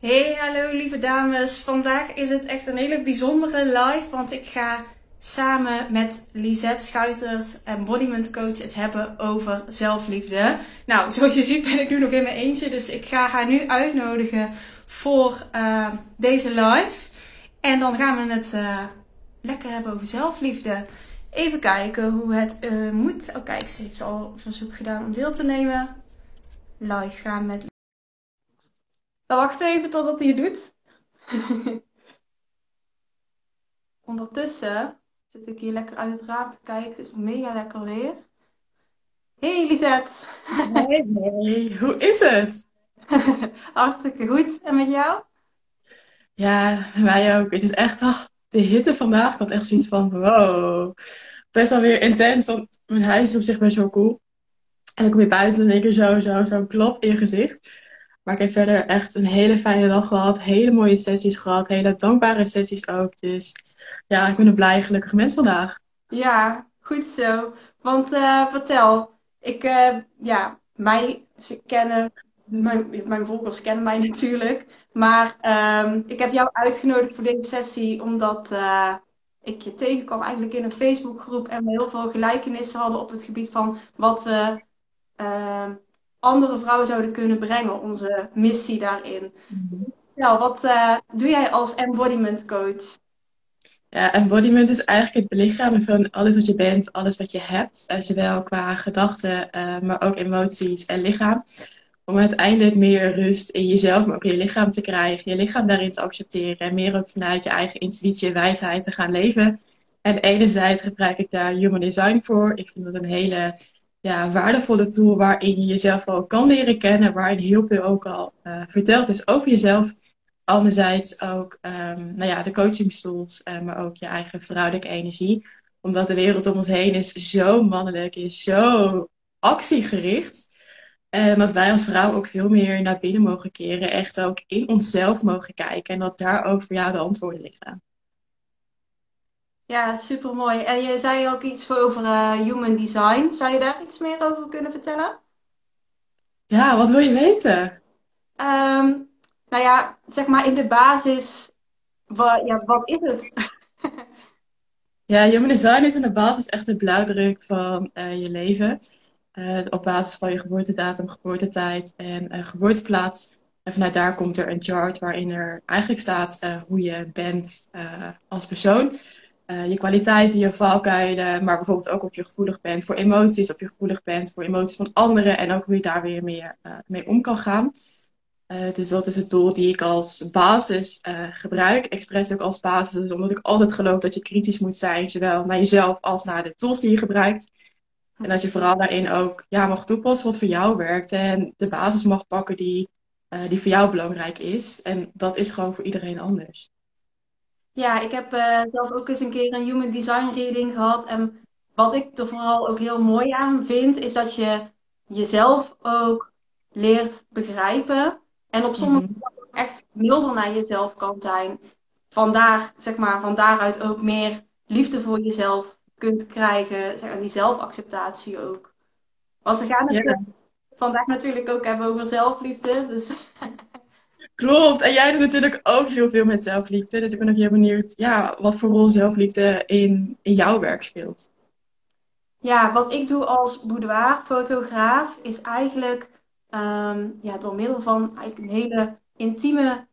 Hey, hallo lieve dames. Vandaag is het echt een hele bijzondere live, want ik ga samen met Lisette Schuiters, embodiment coach, het hebben over zelfliefde. Nou, zoals je ziet ben ik nu nog in mijn eentje, dus ik ga haar nu uitnodigen voor uh, deze live. En dan gaan we het uh, lekker hebben over zelfliefde. Even kijken hoe het uh, moet. Oh kijk, ze heeft al verzoek gedaan om deel te nemen. Live gaan met dan wachten we even totdat hij het doet. Ondertussen zit ik hier lekker uit het raam te kijken. Het is mega lekker weer. Hey Lisette. Hey, hey. Hoe is het? Hartstikke goed. En met jou? Ja, mij ook. Het is echt ach, de hitte vandaag. Ik had echt zoiets van wow. Best wel weer intens, want mijn huis is op zich best wel cool. En ik kom weer buiten en ik er zo, zo, zo'n klop in je gezicht. Maar ik heb verder echt een hele fijne dag gehad. Hele mooie sessies gehad. Hele dankbare sessies ook. Dus ja, ik ben een blij, gelukkig mens vandaag. Ja, goed zo. Want uh, vertel, ik, uh, ja, mij, ze kennen, mijn, mijn volgers kennen mij natuurlijk. Maar um, ik heb jou uitgenodigd voor deze sessie omdat uh, ik je tegenkwam eigenlijk in een Facebookgroep. En we heel veel gelijkenissen hadden op het gebied van wat we ehm, andere vrouwen zouden kunnen brengen, onze missie daarin. Nou, wat uh, doe jij als embodiment coach? Ja, embodiment is eigenlijk het belichamen van alles wat je bent, alles wat je hebt, uh, zowel qua gedachten, uh, maar ook emoties en lichaam. Om uiteindelijk meer rust in jezelf, maar ook in je lichaam te krijgen, je lichaam daarin te accepteren en meer ook vanuit je eigen intuïtie en wijsheid te gaan leven. En enerzijds gebruik ik daar Human Design voor. Ik vind dat een hele ja, waardevolle tool waarin je jezelf al kan leren kennen, waarin heel veel ook al uh, verteld is over jezelf. Anderzijds ook um, nou ja, de coachingstools, uh, maar ook je eigen vrouwelijke energie. Omdat de wereld om ons heen is zo mannelijk, is zo actiegericht. En dat wij als vrouw ook veel meer naar binnen mogen keren. Echt ook in onszelf mogen kijken. En dat daar ook voor jou de antwoorden liggen. Ja, super mooi. En je zei ook iets over uh, human design. Zou je daar iets meer over kunnen vertellen? Ja, wat wil je weten? Um, nou ja, zeg maar in de basis, wat, ja, wat is het? ja, human design is in de basis echt de blauwdruk van uh, je leven. Uh, op basis van je geboortedatum, geboortetijd en geboorteplaats. En vanuit daar komt er een chart waarin er eigenlijk staat hoe je bent als persoon. Uh, je kwaliteiten, je valkuilen, maar bijvoorbeeld ook of je gevoelig bent voor emoties, of je gevoelig bent voor emoties van anderen en ook hoe je daar weer meer uh, mee om kan gaan. Uh, dus dat is het doel die ik als basis gebruik, expres ook als basis, dus omdat ik altijd geloof dat je kritisch moet zijn, zowel naar jezelf als naar de tools die je gebruikt. En dat je vooral daarin ook ja, mag toepassen wat voor jou werkt en de basis mag pakken die, die voor jou belangrijk is. En dat is gewoon voor iedereen anders. Ja, ik heb uh, zelf ook eens een keer een human design reading gehad. En wat ik er vooral ook heel mooi aan vind, is dat je jezelf ook leert begrijpen. En op sommige mm -hmm. echt milder naar jezelf kan zijn. Vandaar, zeg maar, van daaruit ook meer liefde voor jezelf kunt krijgen. Zeg maar, die zelfacceptatie ook. Want we gaan het yeah. vandaag natuurlijk ook hebben over zelfliefde. Dus Klopt. En jij doet natuurlijk ook heel veel met zelfliefde. Dus ik ben ook heel benieuwd ja, wat voor rol zelfliefde in, in jouw werk speelt. Ja, wat ik doe als boudoir-fotograaf is eigenlijk um, ja, door middel van eigenlijk een hele intieme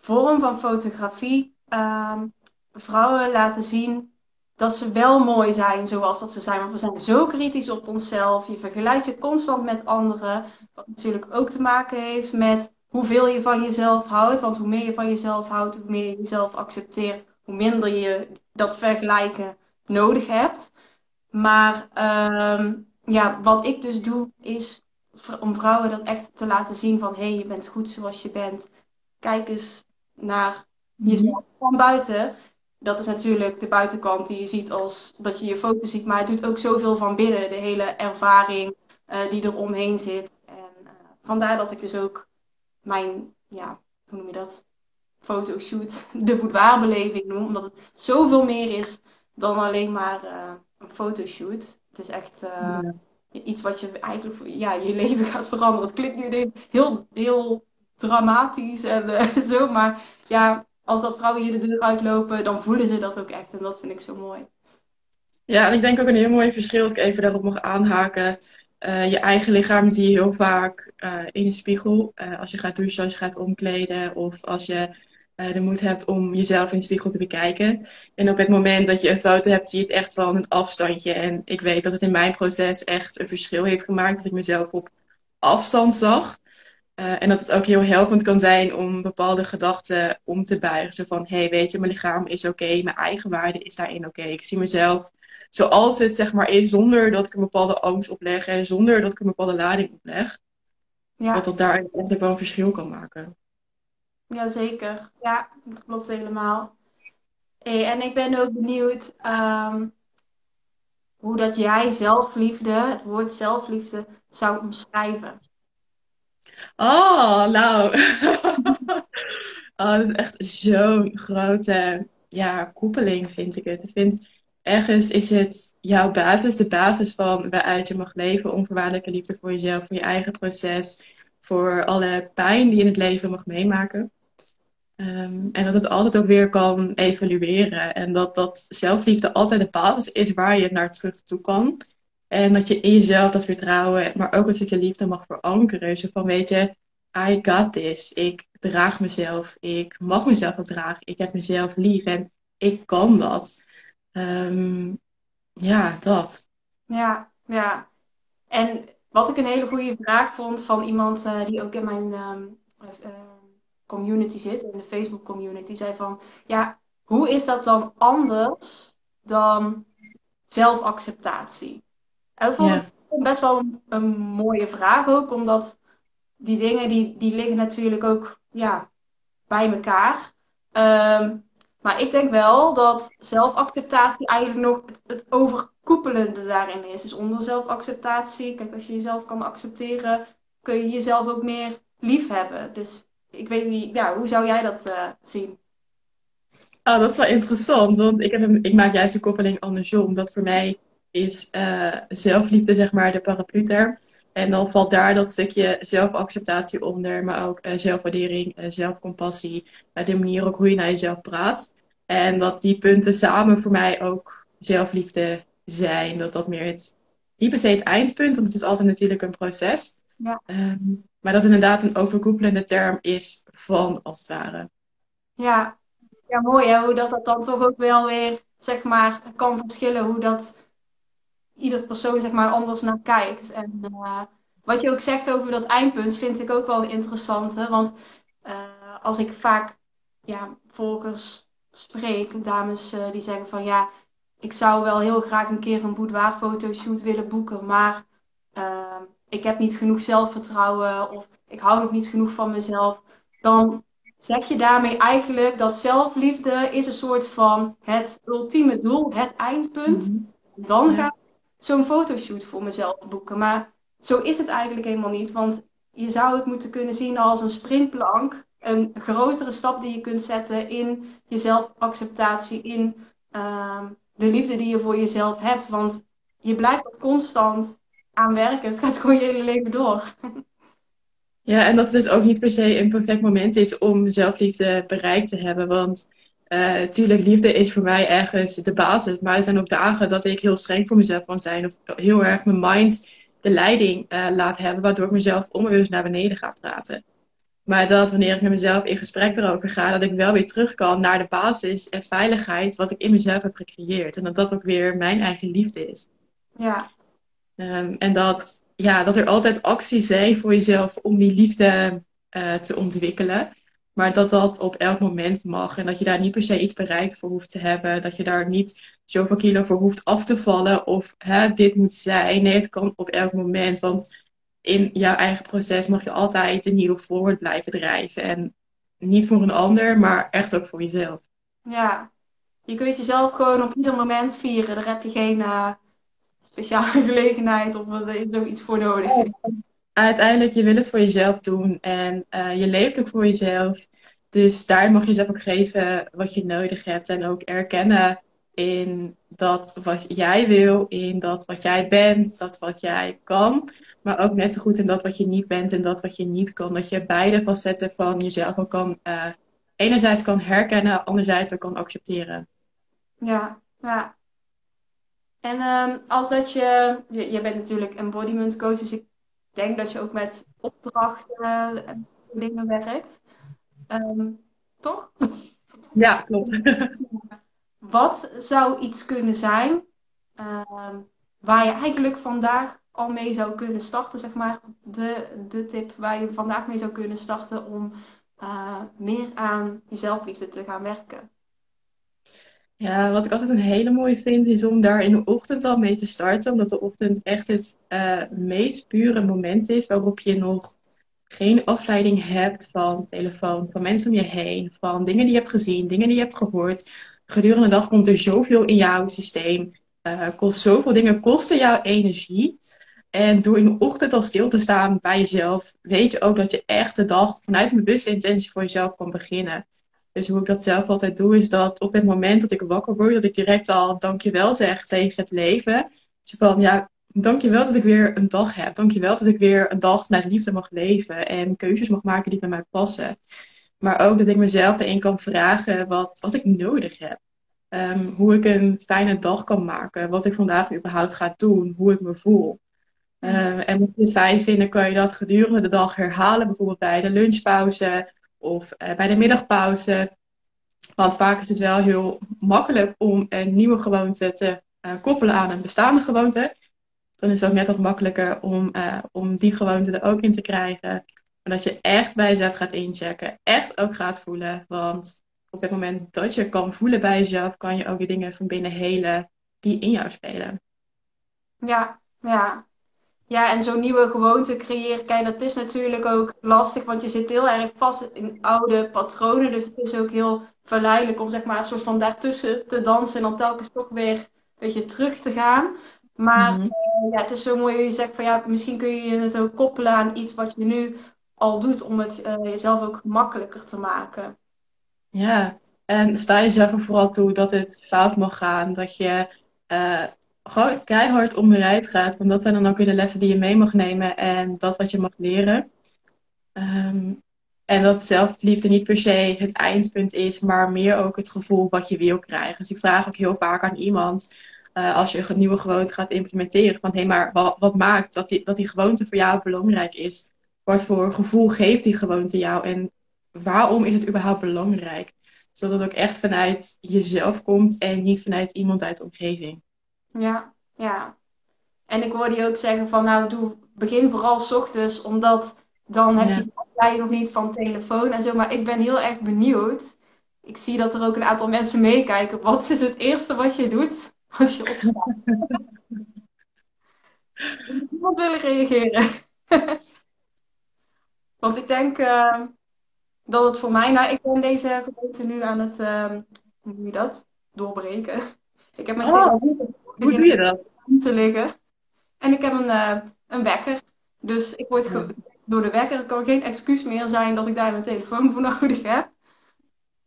vorm van fotografie um, vrouwen laten zien dat ze wel mooi zijn zoals dat ze zijn. Want we zijn zo kritisch op onszelf. Je vergelijkt je constant met anderen. Wat natuurlijk ook te maken heeft met hoeveel je van jezelf houdt. Want hoe meer je van jezelf houdt, hoe meer je jezelf accepteert, hoe minder je dat vergelijken nodig hebt. Maar um, ja, wat ik dus doe, is om vrouwen dat echt te laten zien van hé, hey, je bent goed zoals je bent. Kijk eens naar jezelf van buiten. Dat is natuurlijk de buitenkant die je ziet als dat je je foto ziet. Maar het doet ook zoveel van binnen. De hele ervaring uh, die er omheen zit. En uh, vandaar dat ik dus ook mijn, ja, hoe noem je dat? Fotoshoot, de boudoirbeleving noem. Omdat het zoveel meer is dan alleen maar uh, een fotoshoot. Het is echt uh, ja. iets wat je eigenlijk ja, je leven gaat veranderen. Het klinkt nu heel, heel dramatisch en zo. Maar ja, als dat vrouwen hier de deur uitlopen, dan voelen ze dat ook echt. En dat vind ik zo mooi. Ja, en ik denk ook een heel mooi verschil, dat ik even daarop mag aanhaken. Uh, je eigen lichaam zie je heel vaak uh, in de spiegel. Uh, als je gaat douchen, als je gaat omkleden of als je de moed hebt om jezelf in de spiegel te bekijken. En op het moment dat je een foto hebt, zie je het echt van een afstandje. En ik weet dat het in mijn proces echt een verschil heeft gemaakt. Dat ik mezelf op afstand zag. En dat het ook heel helpend kan zijn om bepaalde gedachten om te buigen. Zo van, hé, hey, weet je, mijn lichaam is oké, mijn eigen waarde is daarin oké. Ik zie mezelf zoals het zeg maar is, zonder dat ik een bepaalde angst opleg en zonder dat ik een bepaalde lading opleg. Ja. Dat dat daar echt wel een verschil kan maken. Jazeker, ja, dat klopt helemaal. Hey, en ik ben ook benieuwd um, hoe dat jij zelfliefde, het woord zelfliefde, zou omschrijven. Oh, nou. oh, dat is echt zo'n grote ja, koepeling, vind ik het. Ik vind ergens is het jouw basis, de basis van waaruit je mag leven. Onvoorwaardelijke liefde voor jezelf, voor je eigen proces, voor alle pijn die je in het leven mag meemaken. Um, en dat het altijd ook weer kan evolueren. En dat dat zelfliefde altijd de basis is waar je naar terug toe kan. En dat je in jezelf dat vertrouwen, maar ook een stukje liefde mag verankeren. Zo van, weet je, I got this. Ik draag mezelf. Ik mag mezelf ook dragen. Ik heb mezelf lief en ik kan dat. Um, ja, dat. Ja, ja. En wat ik een hele goede vraag vond van iemand uh, die ook in mijn um, uh, community zit, in de Facebook community, zei van, ja, hoe is dat dan anders dan zelfacceptatie? En dat vond ik best wel een, een, mooie vraag ook, omdat die dingen die, die liggen natuurlijk ook ja, bij elkaar. Um, maar ik denk wel dat zelfacceptatie eigenlijk nog het, het, overkoepelende daarin is. Dus onder zelfacceptatie, kijk, als je jezelf kan accepteren, kun je jezelf ook meer lief hebben. Dus ik weet niet, ja, hoe zou jij dat uh, zien? Oh, dat is wel interessant, want ik, heb een, ik maak juist de koppeling andersom. Dat voor mij is uh, zelfliefde, zeg maar, de paraplu-term. En dan valt daar dat stukje zelfacceptatie onder, maar ook uh, zelfwaardering, uh, zelfcompassie, de manier ook hoe je naar jezelf praat. En dat die punten samen voor mij ook zelfliefde zijn. Dat dat meer het, niet per se het eindpunt, want het is altijd natuurlijk een proces. Ja. Um, maar dat inderdaad een overkoepelende term is van als het ware. Ja, ja mooi hè, hoe dat, dat dan toch ook wel weer, zeg maar, kan verschillen hoe dat ieder persoon zeg maar anders naar kijkt. En uh, wat je ook zegt over dat eindpunt vind ik ook wel interessant. Hè? Want uh, als ik vaak ja, volgers spreek, dames uh, die zeggen van ja, ik zou wel heel graag een keer een boudoir fotoshoot willen boeken, maar ik heb niet genoeg zelfvertrouwen of ik hou nog niet genoeg van mezelf. Dan zeg je daarmee eigenlijk dat zelfliefde is een soort van het ultieme doel, het eindpunt. Mhm. Dan ga zo'n fotoshoot voor mezelf boeken. Maar zo is het eigenlijk helemaal niet. Want je zou het moeten kunnen zien als een sprintplank. Een grotere stap die je kunt zetten in je zelfacceptatie, in uh, de liefde die je voor jezelf hebt. Want je blijft er constant aan werken. Het gaat gewoon je hele leven door. Ja, en dat het dus ook niet per se een perfect moment is om zelfliefde bereikt te hebben. Want uh, tuurlijk, liefde is voor mij ergens de basis. Maar er zijn ook dagen dat ik heel streng voor mezelf kan zijn. Of heel erg mijn mind de leiding uh, laat hebben. Waardoor ik mezelf onbewust naar beneden ga praten. Maar dat wanneer ik met mezelf in gesprek erover ga, dat ik wel weer terug kan naar de basis en veiligheid wat ik in mezelf heb gecreëerd. En dat dat ook weer mijn eigen liefde is. Ja. Um, en dat, ja, dat er altijd acties zijn voor jezelf om die liefde uh, te ontwikkelen. Maar dat dat op elk moment mag. En dat je daar niet per se iets bereikt voor hoeft te hebben. Dat je daar niet zoveel kilo voor hoeft af te vallen. Of hè, dit moet zijn. Nee, het kan op elk moment. Want in jouw eigen proces mag je altijd de nieuwe forward blijven drijven. En niet voor een ander, maar echt ook voor jezelf. Ja, je kunt jezelf gewoon op ieder moment vieren. Daar heb je geen uh, speciale gelegenheid of er is zoiets voor nodig uiteindelijk, je wil het voor jezelf doen en uh, je leeft ook voor jezelf. Dus daar mag je jezelf ook geven wat je nodig hebt en ook erkennen in dat wat jij wil, in dat wat jij bent, dat wat jij kan. Maar ook net zo goed in dat wat je niet bent en dat wat je niet kan. Dat je beide facetten van jezelf ook kan, uh, enerzijds kan herkennen, anderzijds ook kan accepteren. Ja, ja. En um, als dat je, je, je bent natuurlijk embodiment coach, dus ik denk dat je ook met opdrachten en dingen werkt. Um, toch? Ja, klopt. Wat zou iets kunnen zijn uh, waar je eigenlijk vandaag al mee zou kunnen starten, zeg maar, de, de tip waar je vandaag mee zou kunnen starten om uh, meer aan je zelfliefde te gaan werken? Ja, wat ik altijd een hele mooie vind, is om daar in de ochtend al mee te starten. Omdat de ochtend echt het uh, meest pure moment is waarop je nog geen afleiding hebt van telefoon, van mensen om je heen, van dingen die je hebt gezien, dingen die je hebt gehoord. Gedurende de dag komt er zoveel in jouw systeem. Uh, kost zoveel dingen kosten jouw energie. En door in de ochtend al stil te staan bij jezelf, weet je ook dat je echt de dag vanuit een bewuste intentie voor jezelf kan beginnen. Dus hoe ik dat zelf altijd doe, is dat op het moment dat ik wakker word, dat ik direct al dankjewel zeg tegen het leven. Dus van ja, dankjewel dat ik weer een dag heb. Dankjewel dat ik weer een dag vanuit liefde mag leven en keuzes mag maken die bij mij passen. Maar ook dat ik mezelf erin kan vragen wat, wat ik nodig heb. Ehm, hoe ik een fijne dag kan maken. Wat ik vandaag überhaupt ga doen. Hoe ik me voel. Ehm, en mocht je het fijn vinden, kan je dat gedurende de dag herhalen. Bijvoorbeeld bij de lunchpauze of uh, bij de middagpauze. Want vaak is het wel heel makkelijk om een nieuwe gewoonte te uh, koppelen aan een bestaande gewoonte. Dan is het ook net wat makkelijker om, uh, om die gewoonte er ook in te krijgen. Maar dat je echt bij jezelf gaat inchecken. Echt ook gaat voelen. Want op het moment dat je kan voelen bij jezelf, kan je ook die dingen van binnen helen die in jou spelen. Ja, ja. Ja, en zo'n nieuwe gewoonte creëren, kijk, dat is natuurlijk ook lastig, want je zit heel erg vast in oude patronen. Dus het is ook heel verleidelijk om zeg maar een soort van daartussen te dansen en dan telkens toch weer een beetje terug te gaan. Maar mm ja, het is zo mooi hoe je zegt van ja, misschien kun je je zo koppelen aan iets wat je nu al doet om het uh, jezelf ook gemakkelijker te maken. Ja, en sta jezelf er vooral toe dat het fout mag gaan. Dat je uh, gewoon keihard onbereid gaat. Want dat zijn dan ook weer de lessen die je mee mag nemen en dat wat je mag leren. Um, en dat zelfliefde niet per se het eindpunt is, maar meer ook het gevoel wat je wil krijgen. Dus ik vraag ook heel vaak aan iemand, uh, als je een nieuwe gewoonte gaat implementeren, van hé, hey, maar wat, wat, maakt dat die, dat die gewoonte voor jou belangrijk is? Wat voor gevoel geeft die gewoonte jou en waarom is het überhaupt belangrijk? Zodat het ook echt vanuit jezelf komt en niet vanuit iemand uit de omgeving. Ja, ja. En ik hoorde je ook zeggen van nou, doe, begin vooral s ochtends, omdat dan heb je je nog niet van telefoon en zo. Maar ik ben heel erg benieuwd. Ik zie dat er ook een aantal mensen meekijken. Wat is het eerste wat je doet als je opstaat? Iemand willen reageren. Want ik denk uh, dat het voor mij, nou, ik ben deze gewoonte nu aan het, uh, hoe doe je dat? Doorbreken. Ik heb mijn oh, hoe doe je dat? Te liggen. En ik heb een, uh, een wekker. Dus ik word ja. door de wekker. Er kan geen excuus meer zijn dat ik daar mijn telefoon voor nodig heb.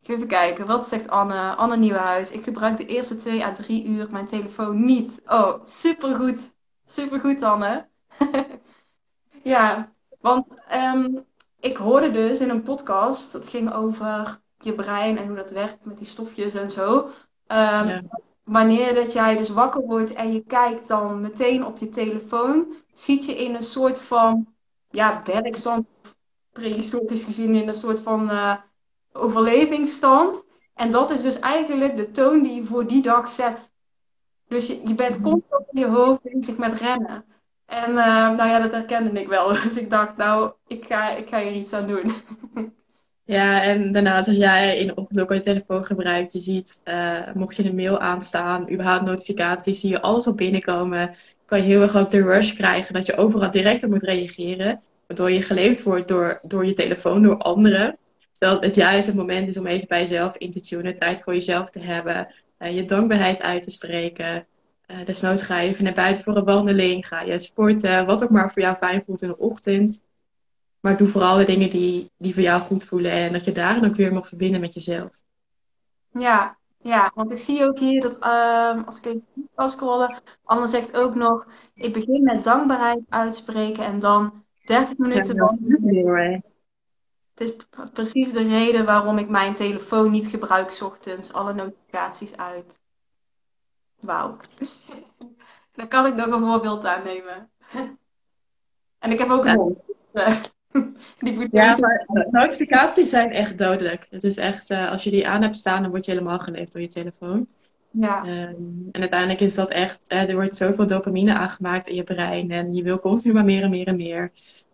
Even kijken, wat zegt Anne? Anne Nieuwenhuis. Ik gebruik de eerste twee à drie uur mijn telefoon niet. Oh, supergoed. Supergoed, Anne. ja, want um, ik hoorde dus in een podcast, dat ging over je brein en hoe dat werkt met die stofjes en zo. Um, ja wanneer dat jij dus wakker wordt en je kijkt dan meteen op je telefoon, schiet je in een soort van ja, werkstand, prehistorisch gezien in een soort van uh, overlevingsstand. En dat is dus eigenlijk de toon die je voor die dag zet. Dus je, je bent mhm. constant in je hoofd bezig met rennen. En uh, nou ja, dat herkende ik wel. Dus ik dacht, nou, ik ga, ik ga hier iets aan doen. Ja, en daarnaast als jij in de ochtend ook je telefoon gebruikt, je ziet, uh, mocht je een mail aanstaan, überhaupt notificaties, zie je alles op binnenkomen, kan je heel erg ook de rush krijgen dat je overal direct op moet reageren, waardoor je geleefd wordt door, door je telefoon, door anderen. Terwijl het juist moment is om even bij jezelf in te tunen, tijd voor jezelf te hebben, uh, je dankbaarheid uit te spreken. Uh, desnoods ga je even naar buiten voor een wandeling, ga je sporten, wat ook maar voor jou fijn voelt in de ochtend. Maar doe vooral de dingen die, die voor jou goed voelen. En dat je daarin ook weer mag verbinden met jezelf. Ja, Ja, want ik zie ook hier dat ehm, als ik even kan scrollen, Anne zegt ook nog, ik begin met dankbaarheid uitspreken en dan 30 minuten wandelen. Het is precies de reden waarom ik mijn telefoon niet gebruik 's ochtends. Alle notificaties uit. Wauw. Dan kan ik nog een voorbeeld aannemen. En ik heb ook een hond. ja, maar notificaties zijn echt dodelijk. Het is echt, uh, als je die aan hebt staan, dan word je helemaal geleefd door je telefoon. Ja. Um, en uiteindelijk is dat echt, uh, er wordt zoveel dopamine aangemaakt in je brein. En je wil continu maar meer en meer en meer.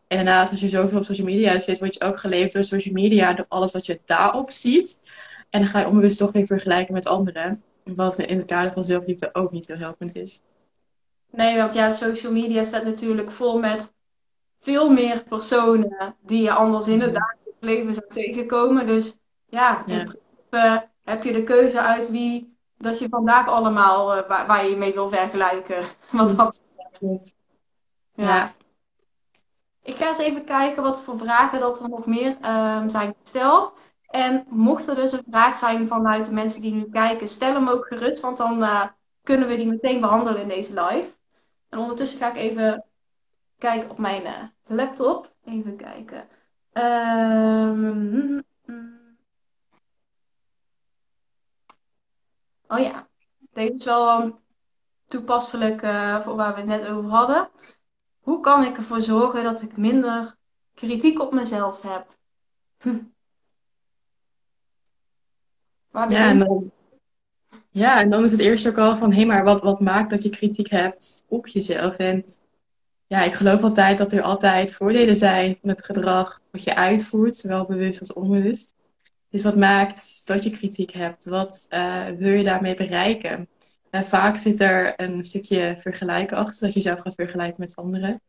En daarnaast, als je zoveel op social media zit, word je ook geleefd door social media, door alles wat je daarop ziet. En dan ga je onbewust toch weer vergelijken met anderen. Wat in het kader van zelfliefde ook niet heel helpend is. Nee, want ja, social media staat natuurlijk vol met veel meer personen die je anders in het dagelijks leven zou tegenkomen. Dus ja, in principe heb je de keuze uit wie dat je vandaag allemaal uh, waar, waar, je mee wil vergelijken. Want dat. Ja. ja. Ik ga eens even kijken wat voor vragen dat er nog meer um, zijn gesteld. En mocht er dus een vraag zijn vanuit de mensen die nu kijken, stel hem ook gerust, want dan uh, kunnen we die meteen behandelen in deze live. En ondertussen ga ik even kijken op mijn uh, laptop. Even kijken. Um, oh ja, deze is wel toepasselijk uh, voor waar we het net over hadden. Hoe kan ik ervoor zorgen dat ik minder kritiek op mezelf heb? Hm. Ja en, dan, ja, en dan is het eerst ook al van, hé, hey, maar wat, wat maakt dat je kritiek hebt op jezelf? En ja, ik geloof altijd dat er altijd voordelen zijn het gedrag wat je uitvoert, zowel bewust als onbewust. Dus wat maakt dat je kritiek hebt? Wat uh, wil je daarmee bereiken? Vaak zit er een stukje vergelijken achter, dat je jezelf gaat vergelijken met anderen.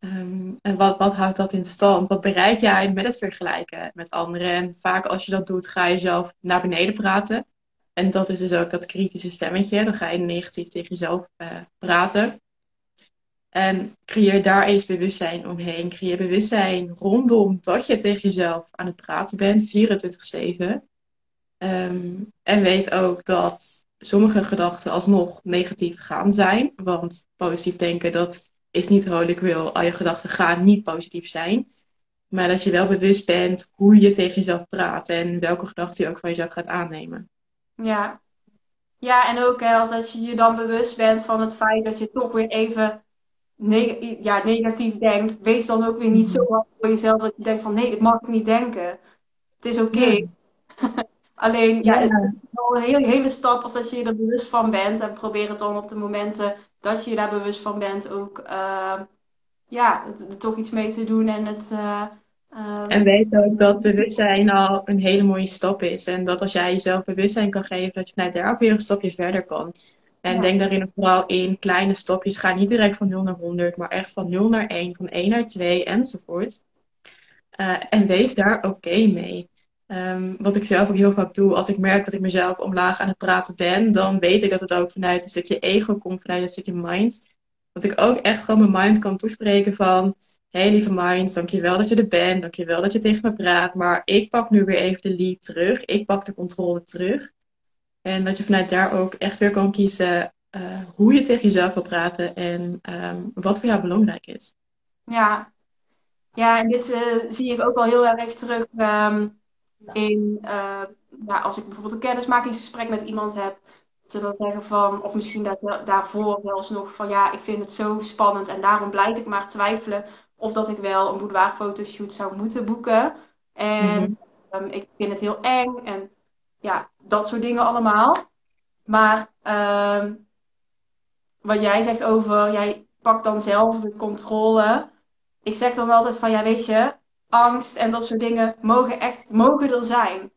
Um, en wat, wat houdt dat in stand? Wat bereik jij met het vergelijken met anderen? En vaak als je dat doet, ga je zelf naar beneden praten. En dat is dus ook dat kritische stemmetje. Dan ga je negatief tegen jezelf uh, praten. En creëer daar eens bewustzijn omheen. Creëer bewustzijn rondom dat je tegen jezelf aan het praten bent, 24-7. Um, ehm, en weet ook dat sommige gedachten alsnog negatief gaan zijn. Want positief denken, dat is niet ik wil. Al je gedachten gaan niet positief zijn. Maar dat je wel bewust bent hoe je tegen jezelf praat en welke gedachten je ook van jezelf gaat aannemen. Ja, ja en ook als dat je je dan bewust bent van het feit dat je toch weer even ja, negatief denkt, wees dan ook weer niet zo hard voor jezelf dat je denkt van nee, ik mag ik niet denken. Het is oké. Alleen, ja, het is wel een hele, hele stap als dat je er bewust van bent. En probeer het dan op de momenten dat je daar bewust van bent ook, uh, ja, er toch iets mee te doen en het... Uh, en weet ook dat bewustzijn al een hele mooie stap is. En dat als jij jezelf bewustzijn kan geven, dat je vanuit daar ook weer een stapje verder kan. En denk daarin vooral in kleine stapjes. Ga niet direct van 0 naar 100, maar echt van 0 naar 1, van 1 naar 2 enzovoort. Uh, en wees daar oké mee. Um, wat ik zelf ook heel vaak doe, als ik merk dat ik mezelf omlaag aan het praten ben, dan weet ik dat het ook vanuit een stukje ego komt, vanuit een stukje mind. Dat ik ook echt gewoon mijn mind kan toespreken van, hé hey, lieve mind, dankjewel dat je er bent, dankjewel dat je tegen me praat, maar ik pak nu weer even de lead terug, ik pak de controle terug. En dat je vanuit daar ook echt weer kan kiezen uh, hoe je tegen jezelf wil praten en um, wat voor jou belangrijk is. Ja, ja en dit uh, zie ik ook al heel erg terug. Um in, uh, ja, als ik bijvoorbeeld een kennismakingsgesprek met iemand heb, ze dan zeggen van, of misschien dat, daarvoor zelfs nog van ja, ik vind het zo spannend en daarom blijf ik maar twijfelen of dat ik wel een boudoir-fotoshoot zou moeten boeken. En mm ik vind het heel eng en ja, dat soort dingen allemaal. Maar uh, wat jij zegt over, jij pakt dan zelf de controle. Ik zeg dan altijd van, ja weet je, angst en dat soort dingen mogen echt mogen er zijn.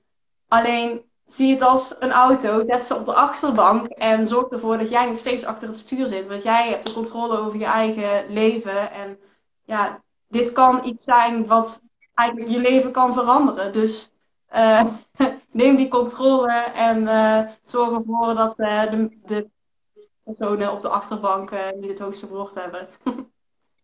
Alleen zie het als een auto, zet ze op de achterbank en zorg ervoor dat jij nog steeds achter het stuur zit. Want jij hebt de controle over je eigen leven. En ja, dit kan iets zijn wat eigenlijk je leven kan veranderen. Dus uh, neem die controle en uh, zorg ervoor dat uh, de, de, personen op de achterbank niet het hoogste woord hebben.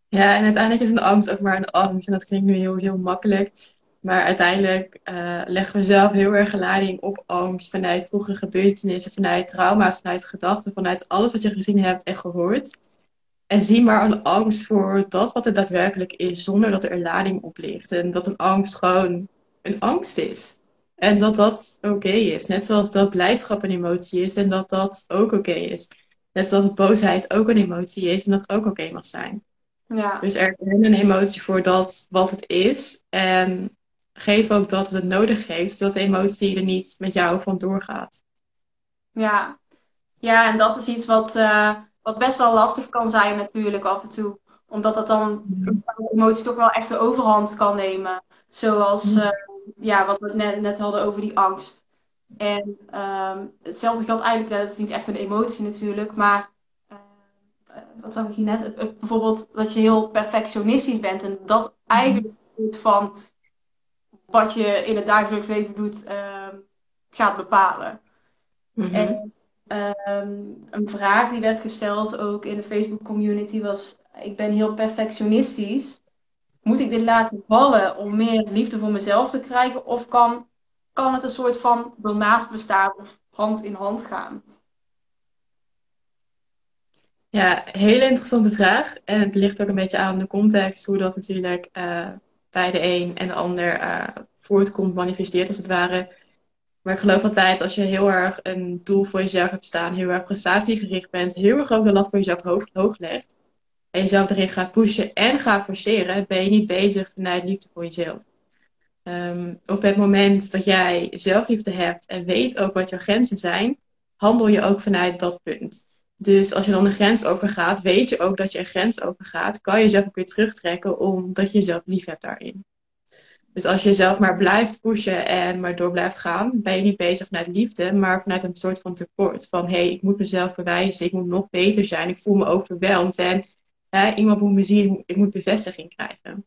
Ja, en uiteindelijk is een angst ook maar een angst. En dat klinkt nu heel, heel makkelijk. Maar uiteindelijk leggen we zelf heel erg lading op angst vanuit vroegere gebeurtenissen, vanuit trauma's, vanuit gedachten, vanuit alles wat je gezien hebt en gehoord. En zie maar een angst voor dat wat het daadwerkelijk is, zonder dat er een lading op ligt. En dat een angst gewoon een angst is. En dat dat oké is. Net zoals dat blijdschap een emotie is en dat dat ook oké is. Net zoals boosheid ook een emotie is en dat ook oké mag zijn. Ja. Dus erken een emotie voor dat wat het is. En geef ook dat wat het nodig heeft, zodat de emotie er niet met jou van doorgaat. Ja, ja en dat is iets wat, uh, wat best wel lastig kan zijn natuurlijk af en toe. Omdat dat dan een emotie toch wel echt de overhand kan nemen. Zoals uh, ja, wat we net, net hadden over die angst. En um, hetzelfde geldt eigenlijk, dat is niet echt een emotie natuurlijk, maar uh, wat zag ik hier net? bijvoorbeeld dat je heel perfectionistisch bent en dat eigenlijk van wat je in het dagelijks leven doet uh, gaat bepalen. Mm-hmm. En um, een vraag die werd gesteld ook in de Facebook community was: ik ben heel perfectionistisch. Moet ik dit laten vallen om meer liefde voor mezelf te krijgen? Of kan, kan het een soort van ernaast bestaan of hand in hand gaan? Ja, hele interessante vraag. En het ligt ook een beetje aan de context, hoe dat natuurlijk uh, bij de een en de ander uh, voortkomt, manifesteert als het ware. Maar ik geloof altijd, als je heel erg een doel voor jezelf hebt staan, heel erg prestatiegericht bent, heel erg ook de lat voor jezelf hoog, hoog legt, en jezelf erin gaat pushen en gaat forceren, ben je niet bezig vanuit liefde voor jezelf. Um, op het moment dat jij zelfliefde hebt en weet ook wat jouw grenzen zijn, handel je ook vanuit dat punt. Dus als je dan een grens overgaat, weet je ook dat je een grens overgaat, kan je jezelf ook weer terugtrekken omdat je jezelf lief hebt daarin. Dus als je jezelf maar blijft pushen en maar door blijft gaan, ben je niet bezig vanuit liefde, maar vanuit een soort van tekort. Van hé, hey, ik moet mezelf bewijzen, ik moet nog beter zijn, ik voel me overweldigd en hè, iemand moet me zien, ik moet bevestiging krijgen.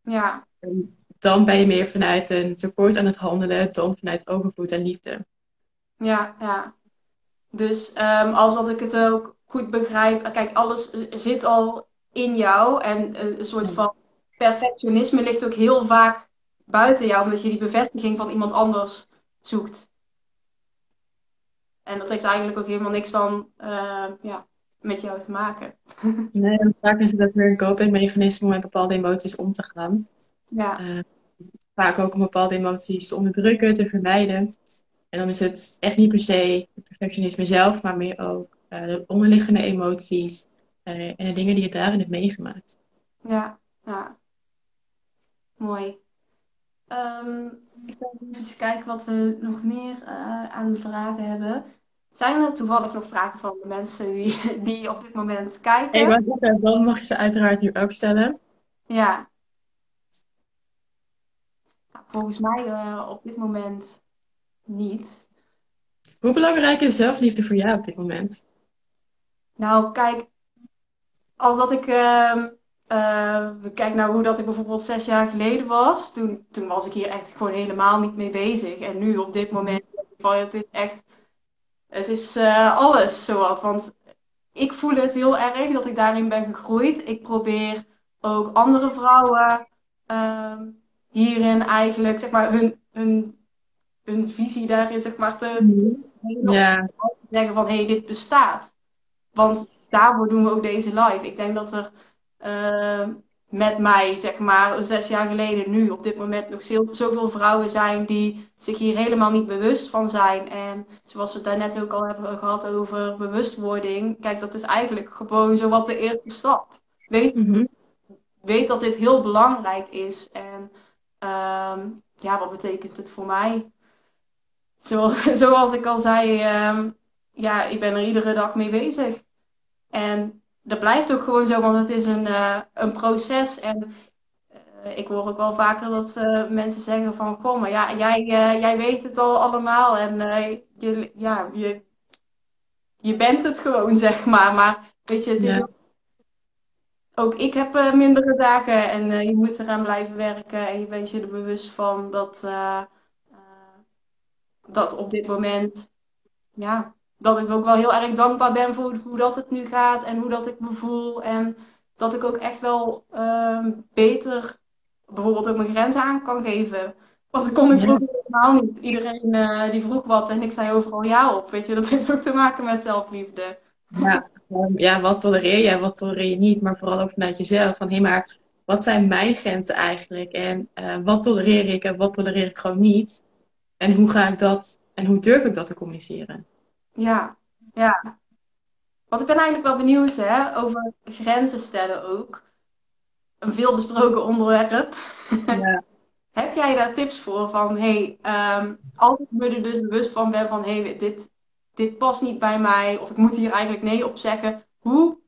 Ja. En dan ben je meer vanuit een tekort aan het handelen dan vanuit overvloed en liefde. Ja, ja. Dus um, als dat ik het ook goed begrijp, kijk, alles zit al in jou en eh, een soort van perfectionisme ligt ook heel vaak buiten jou, omdat je die bevestiging van iemand anders zoekt. En dat heeft eigenlijk ook helemaal niks dan uh, ja, met jou te maken. nee, vaak is het ook weer een copingmechanisme om met bepaalde emoties om te gaan. Ja. Uh, vaak ook om bepaalde emoties te onderdrukken, te vermijden. En dan is het echt niet per se het perfectionisme zelf, maar meer ook uh, de onderliggende emoties en de dingen die je daarin hebt meegemaakt. Ja, ja. Mooi. Um, ik ga even kijken wat we nog meer aan vragen hebben. Zijn er toevallig nog vragen van de mensen die, die op dit moment kijken? Ik dan mag je ze uiteraard nu ook stellen. Ja. Nou, volgens mij uh, op dit moment niet. Hoe belangrijk is zelfliefde voor jou op dit moment? Nou, kijk, als dat ik uh, uh, kijk naar hoe dat ik bijvoorbeeld zes jaar geleden was, toen, toen was ik hier echt gewoon helemaal niet mee bezig. En nu op dit moment, het is echt, het is uh, alles zowat. Want ik voel het heel erg dat ik daarin ben gegroeid. Ik probeer ook andere vrouwen uh, hierin eigenlijk, zeg maar, hun, hun, hun visie daarin, zeg maar, te, mhm. ja. te zeggen van, hé, hey, dit bestaat. Want daarvoor doen we ook deze live. Ik denk dat er uh, met mij, zeg maar, zes jaar geleden, nu op dit moment nog zoveel vrouwen zijn die zich hier helemaal niet bewust van zijn. En zoals we het daarnet ook al hebben gehad over bewustwording, kijk, dat is eigenlijk gewoon zo wat de eerste stap. Weet, mm-hmm. weet dat dit heel belangrijk is. En uh, ja, wat betekent het voor mij? Zoals, zoals ik al zei, uh, ja, ik ben er iedere dag mee bezig. En dat blijft ook gewoon zo, want het is een, uh, een proces. En uh, ik hoor ook wel vaker dat uh, mensen zeggen van... Goh, maar ja, jij, jij weet het al allemaal. En je, ja, je, je bent het gewoon, zeg maar. Maar weet je, het is Ja. ook, ook ik heb mindere dagen. En je moet eraan blijven werken. En je bent je er bewust van dat, dat op dit moment... Ja, dat ik ook wel heel erg dankbaar ben voor hoe dat het nu gaat en hoe dat ik me voel. En dat ik ook echt wel uh, beter bijvoorbeeld ook mijn grenzen aan kan geven. Want dat kon ik vroeger helemaal niet. Iedereen eh, die vroeg wat en ik zei overal ja op. Weet je, dat heeft ook te maken met zelfliefde. Ja, ehm, ja, wat tolereer je en wat tolereer je niet, maar vooral ook vanuit jezelf. Van hé, maar wat zijn mijn grenzen eigenlijk? En eh, wat tolereer ik en wat tolereer ik gewoon niet? En hoe ga ik dat en hoe durf ik dat te communiceren? Ja, ja. Want ik ben eigenlijk wel benieuwd hè, over grenzen stellen ook. Een veelbesproken onderwerp. Ja. Heb jij daar tips voor van, hey, ehm, als ik me er dus bewust van ben van, hey, dit, dit past niet bij mij, of ik moet hier eigenlijk nee op zeggen. Hoe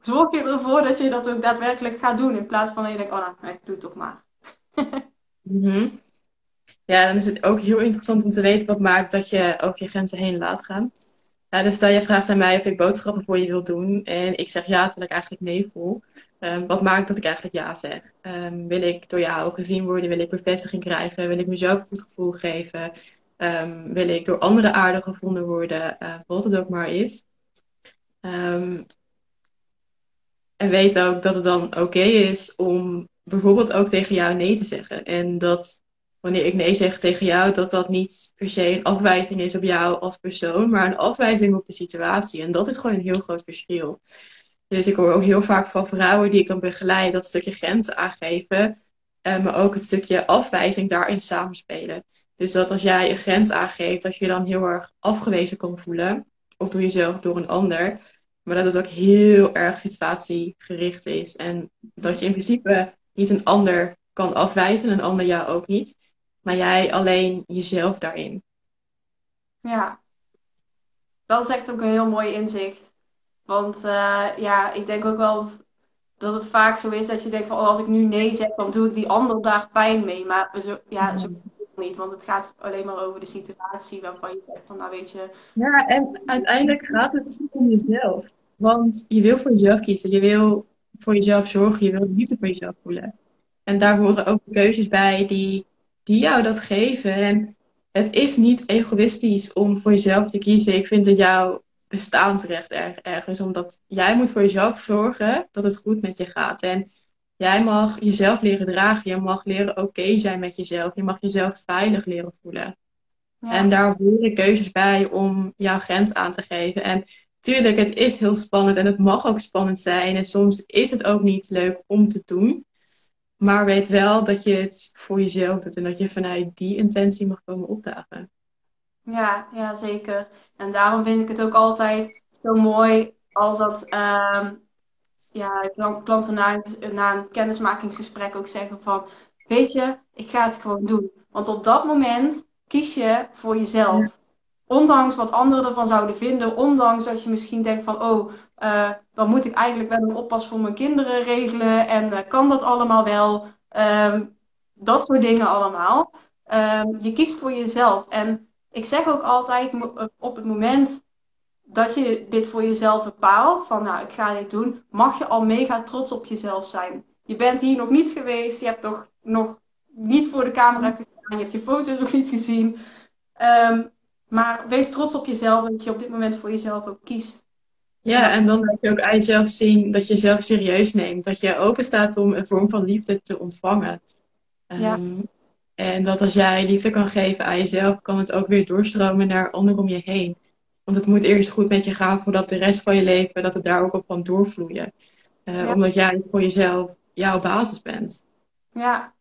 zorg je ervoor dat je dat ook daadwerkelijk gaat doen, in plaats van dat je denkt, oh nou, nee, doe het toch maar. Mhm. Ja, dan is het ook heel interessant om te weten wat maakt dat je over je grenzen heen laat gaan. Dus stel je vraagt aan mij of ik boodschappen voor je wil doen en ik zeg ja terwijl ik eigenlijk nee voel. Ehm, wat maakt dat ik eigenlijk ja zeg? Ehm, wil ik door jou gezien worden? Wil ik bevestiging krijgen? Wil ik mezelf een goed gevoel geven? Ehm, wil ik door anderen aardig gevonden worden? Wat het ook maar is. En weet ook dat het dan oké is om bijvoorbeeld ook tegen jou nee te zeggen. En dat wanneer ik nee zeg tegen jou, dat dat niet per se een afwijzing is op jou als persoon, maar een afwijzing op de situatie. En dat is gewoon een heel groot verschil. Dus ik hoor ook heel vaak van vrouwen die ik dan begeleid dat stukje grenzen aangeven, eh, maar ook het stukje afwijzing daarin samenspelen. Dus dat als jij een grens aangeeft, dat je je dan heel erg afgewezen kan voelen, of door jezelf, door een ander. Maar dat het ook heel erg situatiegericht is. En dat je in principe niet een ander kan afwijzen, een ander jou ook niet. Maar jij alleen jezelf daarin. Ja, dat is echt ook een heel mooi inzicht. Want eh, ja, ik denk ook wel dat, dat het vaak zo is dat je denkt van, oh, als ik nu nee zeg, dan doe ik die ander daar pijn mee. Maar zo, ja, zo het niet, want het gaat alleen maar over de situatie waarvan je zegt van, nou weet je, Ja, en uiteindelijk gaat het om jezelf. Want je wil voor jezelf kiezen. Je wil voor jezelf zorgen. Je wil liefde voor jezelf voelen. En daar horen ook keuzes bij die, die jou dat geven. En het is niet egoïstisch om voor jezelf te kiezen. Ik vind het jouw bestaansrecht er, ergens. Omdat jij moet voor jezelf zorgen dat het goed met je gaat. En jij mag jezelf leren dragen. Je mag leren oké zijn met jezelf. Je mag jezelf veilig leren voelen. ja, En daar horen keuzes bij om jouw grens aan te geven. En tuurlijk, het is heel spannend en het mag ook spannend zijn. En soms is het ook niet leuk om te doen. Maar weet wel dat je het voor jezelf doet en dat je vanuit die intentie mag komen opdagen. ja, ja, zeker. En daarom vind ik het ook altijd zo mooi als dat, ehm, ja, klant- klanten na een kennismakingsgesprek ook zeggen van, weet je, ik ga het gewoon doen. Want op dat moment kies je voor jezelf. Ondanks wat anderen ervan zouden vinden, ondanks dat je misschien denkt van, oh, eh, dan moet ik eigenlijk wel een oppas voor mijn kinderen regelen en eh, kan dat allemaal wel? Ehm, dat soort dingen allemaal. Ehm, je kiest voor jezelf. En ik zeg ook altijd, eh, op het moment dat je dit voor jezelf bepaalt, van nou, ik ga dit doen, mag je al mega trots op jezelf zijn. Je bent hier nog niet geweest, je hebt toch nog niet voor de camera gestaan, je hebt je foto's nog niet gezien. Ehm, maar wees trots op jezelf dat je op dit moment voor jezelf ook kiest. Ja, en dan laat je ook aan jezelf zien dat je jezelf serieus neemt. Dat je open staat om een vorm van liefde te ontvangen. Ja. Ehm, en dat als jij liefde kan geven aan jezelf, kan het ook weer doorstromen naar anderen om je heen. Want het moet eerst goed met je gaan voordat de rest van je leven, dat het daar ook op kan doorvloeien. Eh, Ja. Omdat jij voor jezelf jouw basis bent. Ja.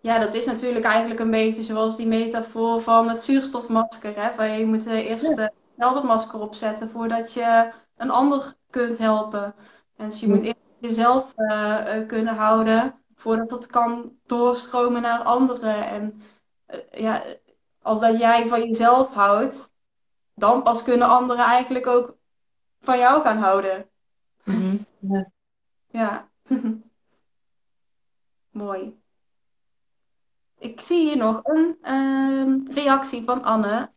Ja, dat is natuurlijk eigenlijk een beetje zoals die metafoor van het zuurstofmasker. Hè? Je moet eh, eerst eh, zelf het masker opzetten voordat je een ander kunt helpen. En dus je Ja. moet eerst jezelf eh, eh, kunnen houden voordat het kan doorstromen naar anderen. En eh, ja, als dat jij van jezelf houdt, dan pas kunnen anderen eigenlijk ook van jou gaan houden. Mhm. Ja. Ja. Mooi. Ik zie hier nog een ehm, reactie van Anne.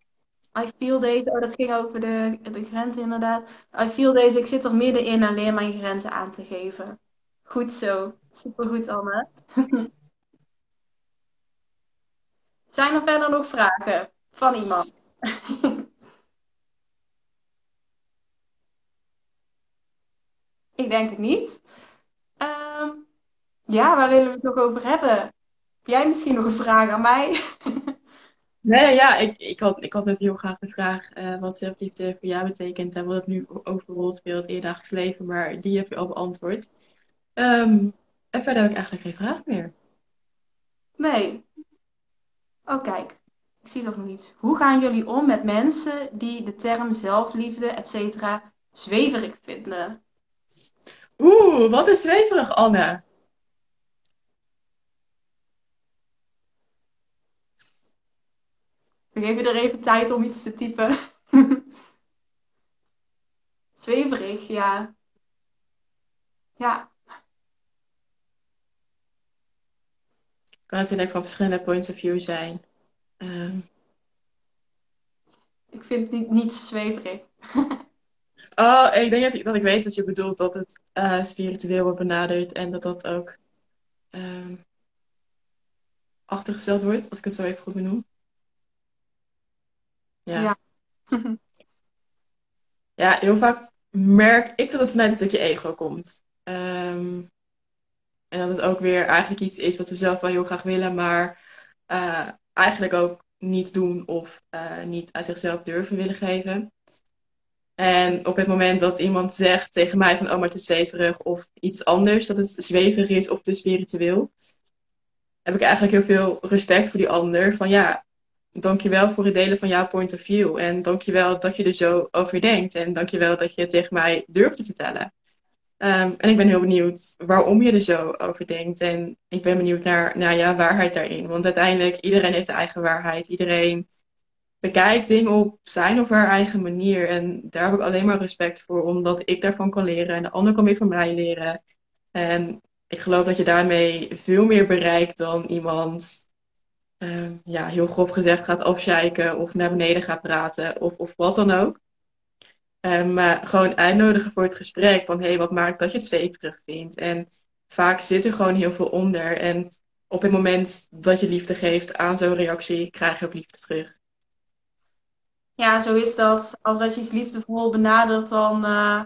I feel deze, oh dat ging over de, de grenzen inderdaad. I feel deze, ik zit er middenin en leer mijn grenzen aan te geven. Goed zo. Supergoed Anne. Zijn er verder nog vragen van iemand? Ik denk het niet. Ehm, Ja, waar willen we het nog over hebben? Heb jij misschien nog een vraag aan mij? Nee, ja, ik, ik, had, ik had net heel graag de vraag uh, wat zelfliefde voor jou betekent en wat het nu overal speelt in je dagelijks leven, maar die heb je al beantwoord. Um, en verder heb ik eigenlijk geen vraag meer. Nee. Oh, kijk. Ik zie nog iets. Hoe gaan jullie om met mensen die de term zelfliefde, et cetera, zweverig vinden? Oeh, wat is zweverig, Anne? We geven er even tijd om iets te typen. zweverig, ja. Ja. Kan natuurlijk van verschillende points of view zijn. Ehm. Ik vind het niet, niet zweverig. oh, ik denk dat ik, dat ik weet wat je bedoelt. Dat het uh, spiritueel wordt benaderd. En dat dat ook um, achtergesteld wordt. Als ik het zo even goed benoem. Ja. Ja, ja heel vaak merk ik dat het vanuit een stukje ego komt. Um, en dat het ook weer eigenlijk iets is wat ze zelf wel heel graag willen, maar uh, eigenlijk ook niet doen of uh, niet aan zichzelf durven willen geven. En op het moment dat iemand zegt tegen mij van oh maar het is zweverig of iets anders, dat het zweverig is of te spiritueel, heb ik eigenlijk heel veel respect voor die ander. Van ja, dankjewel voor het delen van jouw point of view. En dankjewel dat je er zo over denkt. En dankjewel dat je het tegen mij durft te vertellen. Um, en ik ben heel benieuwd waarom je er zo over denkt. En ik ben benieuwd naar, jouw waarheid daarin. Want uiteindelijk, iedereen heeft de eigen waarheid. Iedereen bekijkt dingen op zijn of haar eigen manier. En daar heb ik alleen maar respect voor, omdat ik daarvan kan leren. En de ander kan weer van mij leren. En ik geloof dat je daarmee veel meer bereikt dan iemand, um, ja, heel grof gezegd, gaat afzeiken of naar beneden gaat praten of, of wat dan ook. Um, maar gewoon uitnodigen voor het gesprek. Van hé, hey, wat maakt dat je het zweverig vindt? En vaak zit er gewoon heel veel onder. En op het moment dat je liefde geeft aan zo'n reactie, krijg je ook liefde terug. Ja, zo is dat. Als, als je iets liefdevol benadert, dan, uh,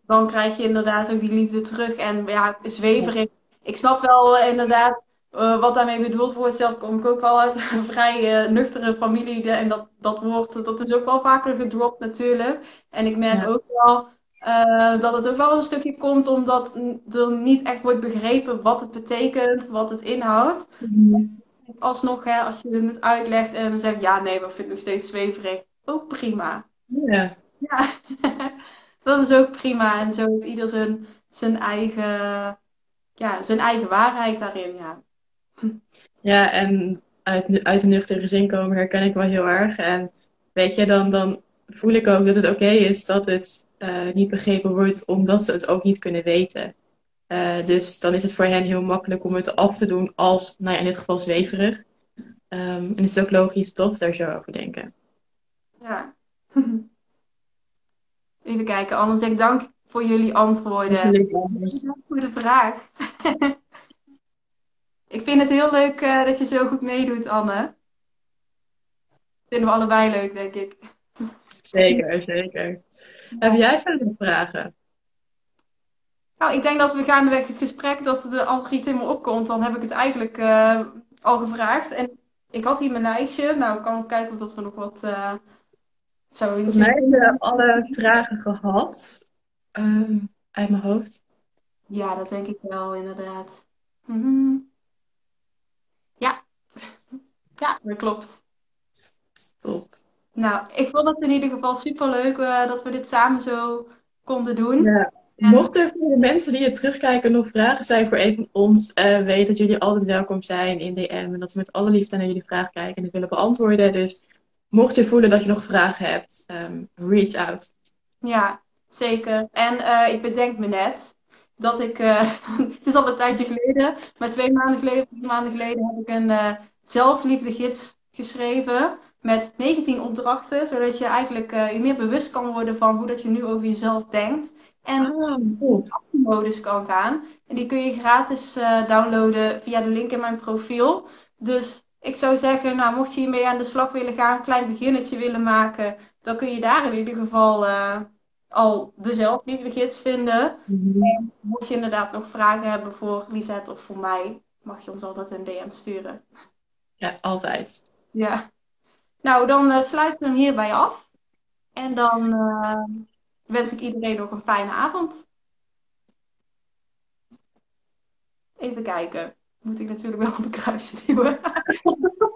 dan krijg je inderdaad ook die liefde terug. En ja, zweverig. Ik snap wel uh, inderdaad uh, wat daarmee bedoeld wordt. Zelf kom ik ook wel uit een vrij nuchtere familie. En dat, dat woord, dat is ook wel vaker gedropt natuurlijk. En ik merk ook wel uh, dat het ook wel een stukje komt omdat er niet echt wordt begrepen wat het betekent, wat het inhoudt. Mm Alsnog, hè, als je het uitlegt en dan zegt ja, nee, maar vind ik nog steeds zweverig. Ook prima. Ja. Ja, dat is ook prima. En zo heeft ieder zijn, zijn, eigen, ja, zijn eigen waarheid daarin. Ja, ja en uit, uit een nuchtere gezin komen herken ik wel heel erg. En weet je, dan, dan voel ik ook dat het oké is dat het uh, niet begrepen wordt, omdat ze het ook niet kunnen weten. Uh, dus dan is het voor hen heel makkelijk om het af te doen als, nou ja, in dit geval zweverig. Um, en is het ook logisch dat ze daar zo over denken. Ja. Even kijken, Anne zegt dank voor jullie antwoorden. Voor de vraag. ik vind het heel leuk uh, dat je zo goed meedoet, Anne. Vinden we allebei leuk, denk ik. Zeker, zeker. Heb jij verder vragen? Nou, ik denk dat we gaandeweg het gesprek dat de algoritme opkomt, dan heb ik het eigenlijk uh, al gevraagd. En ik had hier mijn lijstje. Nou, ik kan kijken of dat we nog wat uh, Volgens mij hebben we alle vragen gehad. Um, uit mijn hoofd. Ja, dat denk ik wel, inderdaad. Mm -hmm. Ja. dat klopt. Top. Nou, ik vond het in ieder geval super leuk uh, dat we dit samen zo konden doen. Ja. Mochten er voor de mensen die het terugkijken nog vragen zijn voor een van ons, uh, weet dat jullie altijd welkom zijn in DM. En dat we met alle liefde naar jullie vragen kijken en die willen beantwoorden. Dus mocht je voelen dat je nog vragen hebt, um, reach out. Ja, zeker. En uh, ik bedenk me net dat ik, het is al een tijdje geleden, maar twee maanden geleden, drie maanden geleden heb ik een uh, zelfliefde gids geschreven met 19 opdrachten, zodat je eigenlijk je meer bewust kan worden van hoe dat je nu over jezelf denkt. En oh, modus kan gaan. En die kun je gratis uh, downloaden via de link in mijn profiel. Dus ik zou zeggen, nou, mocht je hiermee aan de slag willen gaan, een klein beginnetje willen maken, dan kun je daar in ieder geval uh, al de zelfliefdegids vinden. Mhm. En mocht je inderdaad nog vragen hebben voor Lisette of voor mij, mag je ons altijd een DM sturen. Ja, altijd. Ja. Nou, dan uh, sluiten we hem hierbij af. En dan uh, wens ik iedereen nog een fijne avond. Even kijken. Moet ik natuurlijk wel op een kruisje duwen.